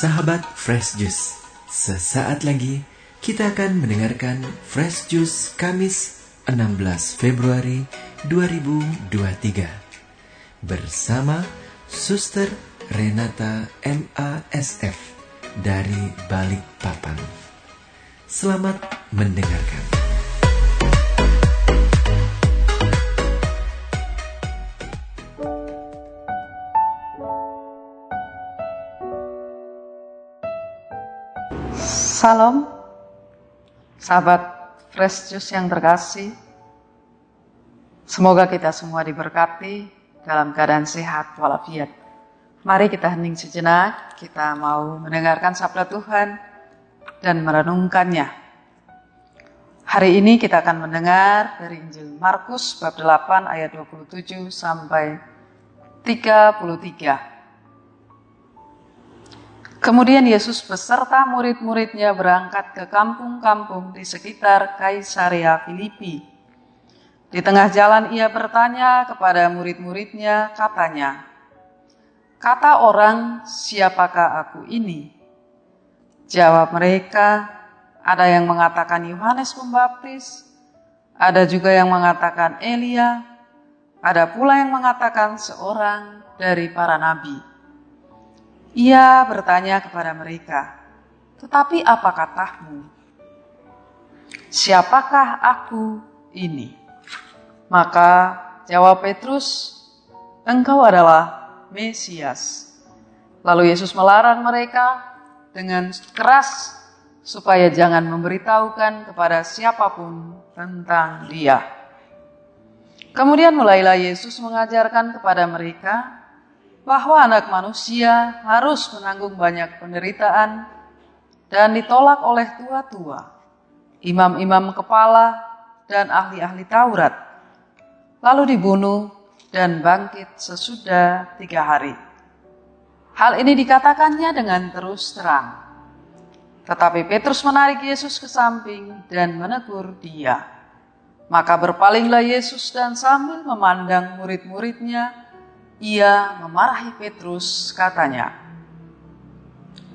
Sahabat Fresh Juice, sesaat lagi kita akan mendengarkan Fresh Juice Kamis 16 Februari 2023 bersama Suster Renata MASF dari Balikpapan. Selamat mendengarkan. Salam, sahabat Fresh Juice yang terkasih. Semoga kita semua diberkati dalam keadaan sehat walafiat. Mari kita hening sejenak, kita mau mendengarkan sabda Tuhan dan merenungkannya. Hari ini kita akan mendengar dari Injil Markus bab 8 ayat 27 sampai 33. Kemudian Yesus beserta murid-muridnya berangkat ke kampung-kampung di sekitar Kaisarea Filipi. Di tengah jalan ia bertanya kepada murid-muridnya, katanya, Kata orang, siapakah aku ini? Jawab mereka, ada yang mengatakan Yohanes Pembaptis, ada juga yang mengatakan Elia, ada pula yang mengatakan seorang dari para nabi. Ia bertanya kepada mereka, "Tetapi apa katamu? Siapakah aku ini?" Maka jawab Petrus, "Engkau adalah Mesias." Lalu Yesus melarang mereka dengan keras supaya jangan memberitahukan kepada siapa pun tentang Dia. Kemudian mulailah Yesus mengajarkan kepada mereka bahwa anak manusia harus menanggung banyak penderitaan dan ditolak oleh tua-tua, imam-imam kepala, dan ahli-ahli Taurat, lalu dibunuh dan bangkit sesudah tiga hari. Hal ini dikatakannya dengan terus terang. Tetapi Petrus menarik Yesus ke samping dan menegur dia. Maka berpalinglah Yesus dan sambil memandang murid-muridnya, ia memarahi Petrus, katanya,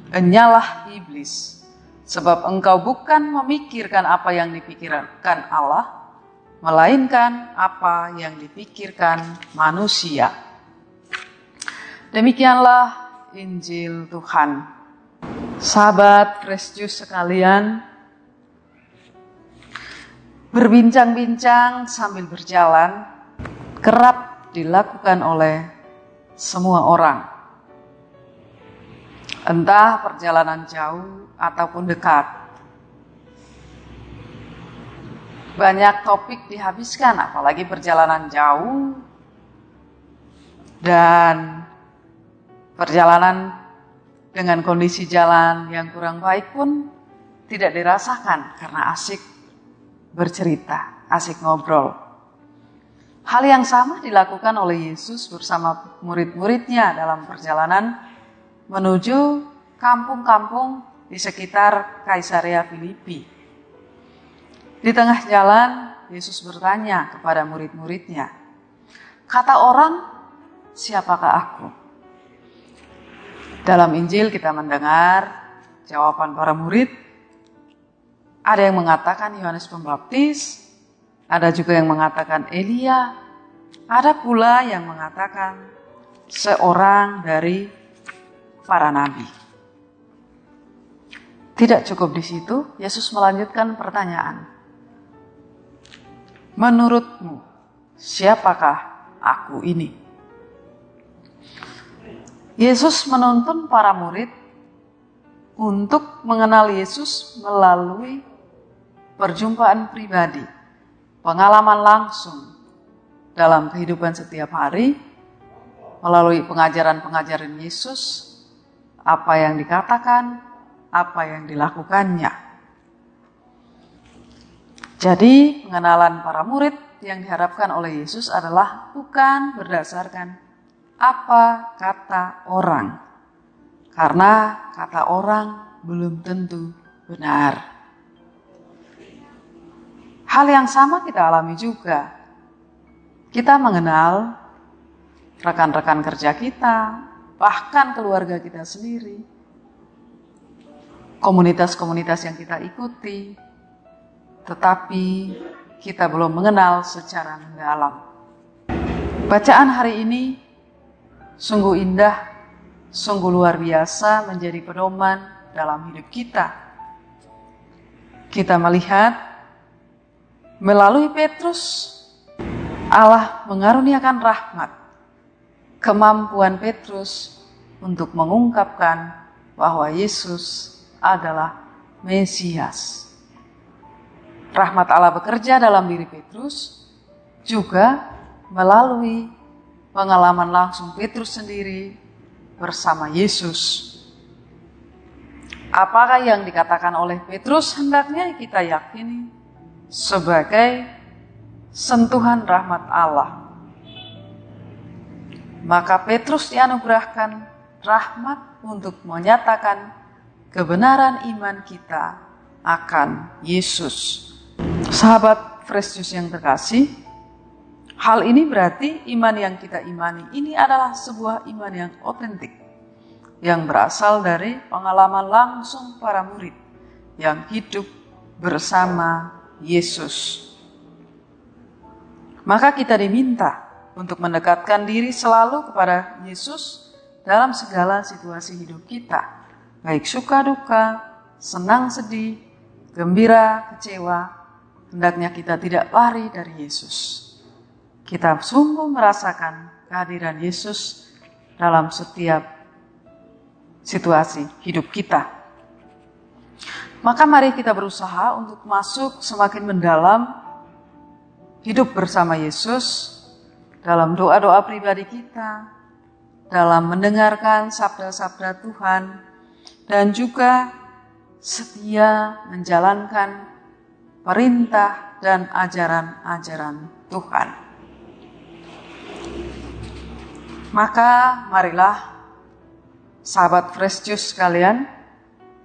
Enyalah iblis, sebab engkau bukan memikirkan apa yang dipikirkan Allah, melainkan apa yang dipikirkan manusia. Demikianlah Injil Tuhan. Sahabat Juice sekalian, berbincang-bincang sambil berjalan kerap dilakukan oleh semua orang. Entah perjalanan jauh ataupun dekat. Banyak topik dihabiskan, apalagi perjalanan jauh dan perjalanan dengan kondisi jalan yang kurang baik pun tidak dirasakan karena asik bercerita, asik ngobrol. Hal yang sama dilakukan oleh Yesus bersama murid-muridnya dalam perjalanan menuju kampung-kampung di sekitar Kaisarea Filipi. Di tengah jalan, Yesus bertanya kepada murid-muridnya, "Kata orang, siapakah aku?" Dalam Injil kita mendengar jawaban para murid. Ada yang mengatakan Yohanes Pembaptis, ada juga yang mengatakan Elia, ada pula yang mengatakan seorang dari para nabi. Tidak cukup di situ, Yesus melanjutkan pertanyaan. Menurutmu, siapakah aku ini? Yesus menuntun para murid untuk mengenal Yesus melalui perjumpaan pribadi pengalaman langsung dalam kehidupan setiap hari melalui pengajaran-pengajaran Yesus, apa yang dikatakan, apa yang dilakukannya. Jadi, pengenalan para murid yang diharapkan oleh Yesus adalah bukan berdasarkan apa kata orang, karena kata orang belum tentu benar. Hal yang sama kita alami juga. Kita mengenal rekan-rekan kerja kita, bahkan keluarga kita sendiri. komunitas-komunitas yang kita ikuti, tetapi kita belum mengenal secara mendalam. Bacaan hari ini sungguh indah, sungguh luar biasa menjadi pedoman dalam hidup kita. Kita melihat melalui Petrus, Allah mengaruniakan rahmat, kemampuan Petrus untuk mengungkapkan bahwa Yesus adalah Mesias. Rahmat Allah bekerja dalam diri Petrus juga melalui pengalaman langsung Petrus sendiri bersama Yesus. Apakah yang dikatakan oleh Petrus hendaknya kita yakini sebagai sentuhan rahmat Allah. Maka Petrus dianugerahkan rahmat untuk menyatakan kebenaran iman kita akan Yesus. Sahabat Fresh yang terkasih, Hal ini berarti iman yang kita imani ini adalah sebuah iman yang otentik, yang berasal dari pengalaman langsung para murid yang hidup bersama Yesus. Maka kita diminta untuk mendekatkan diri selalu kepada Yesus dalam segala situasi hidup kita, baik suka duka, senang sedih, gembira, kecewa, hendaknya kita tidak lari dari Yesus kita sungguh merasakan kehadiran Yesus dalam setiap situasi hidup kita. Maka mari kita berusaha untuk masuk semakin mendalam hidup bersama Yesus dalam doa-doa pribadi kita, dalam mendengarkan sabda-sabda Tuhan, dan juga setia menjalankan perintah dan ajaran-ajaran Tuhan. Maka marilah sahabat Fresh Juice sekalian,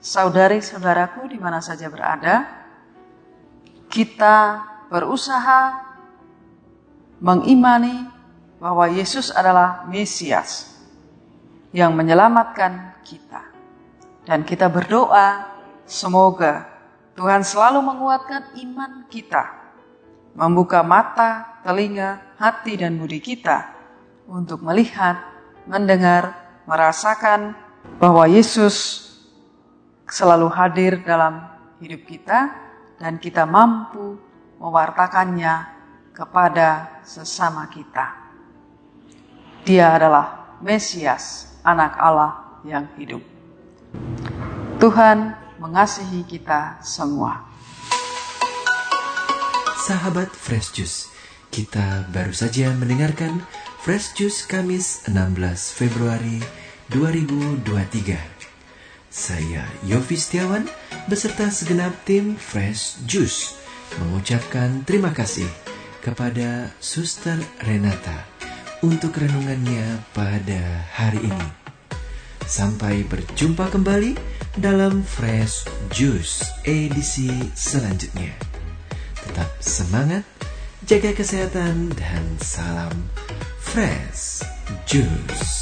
saudari-saudaraku di mana saja berada, kita berusaha mengimani bahwa Yesus adalah Mesias yang menyelamatkan kita. Dan kita berdoa semoga Tuhan selalu menguatkan iman kita, membuka mata, telinga, hati, dan budi kita untuk melihat, mendengar, merasakan bahwa Yesus selalu hadir dalam hidup kita dan kita mampu mewartakannya kepada sesama kita. Dia adalah Mesias, anak Allah yang hidup. Tuhan mengasihi kita semua. Sahabat Fresh Juice, kita baru saja mendengarkan Fresh Juice Kamis 16 Februari 2023. Saya Yofi Setiawan beserta segenap tim Fresh Juice mengucapkan terima kasih kepada Suster Renata untuk renungannya pada hari ini. Sampai berjumpa kembali dalam Fresh Juice edisi selanjutnya. Tetap semangat, jaga kesehatan, dan salam Fresh Juice.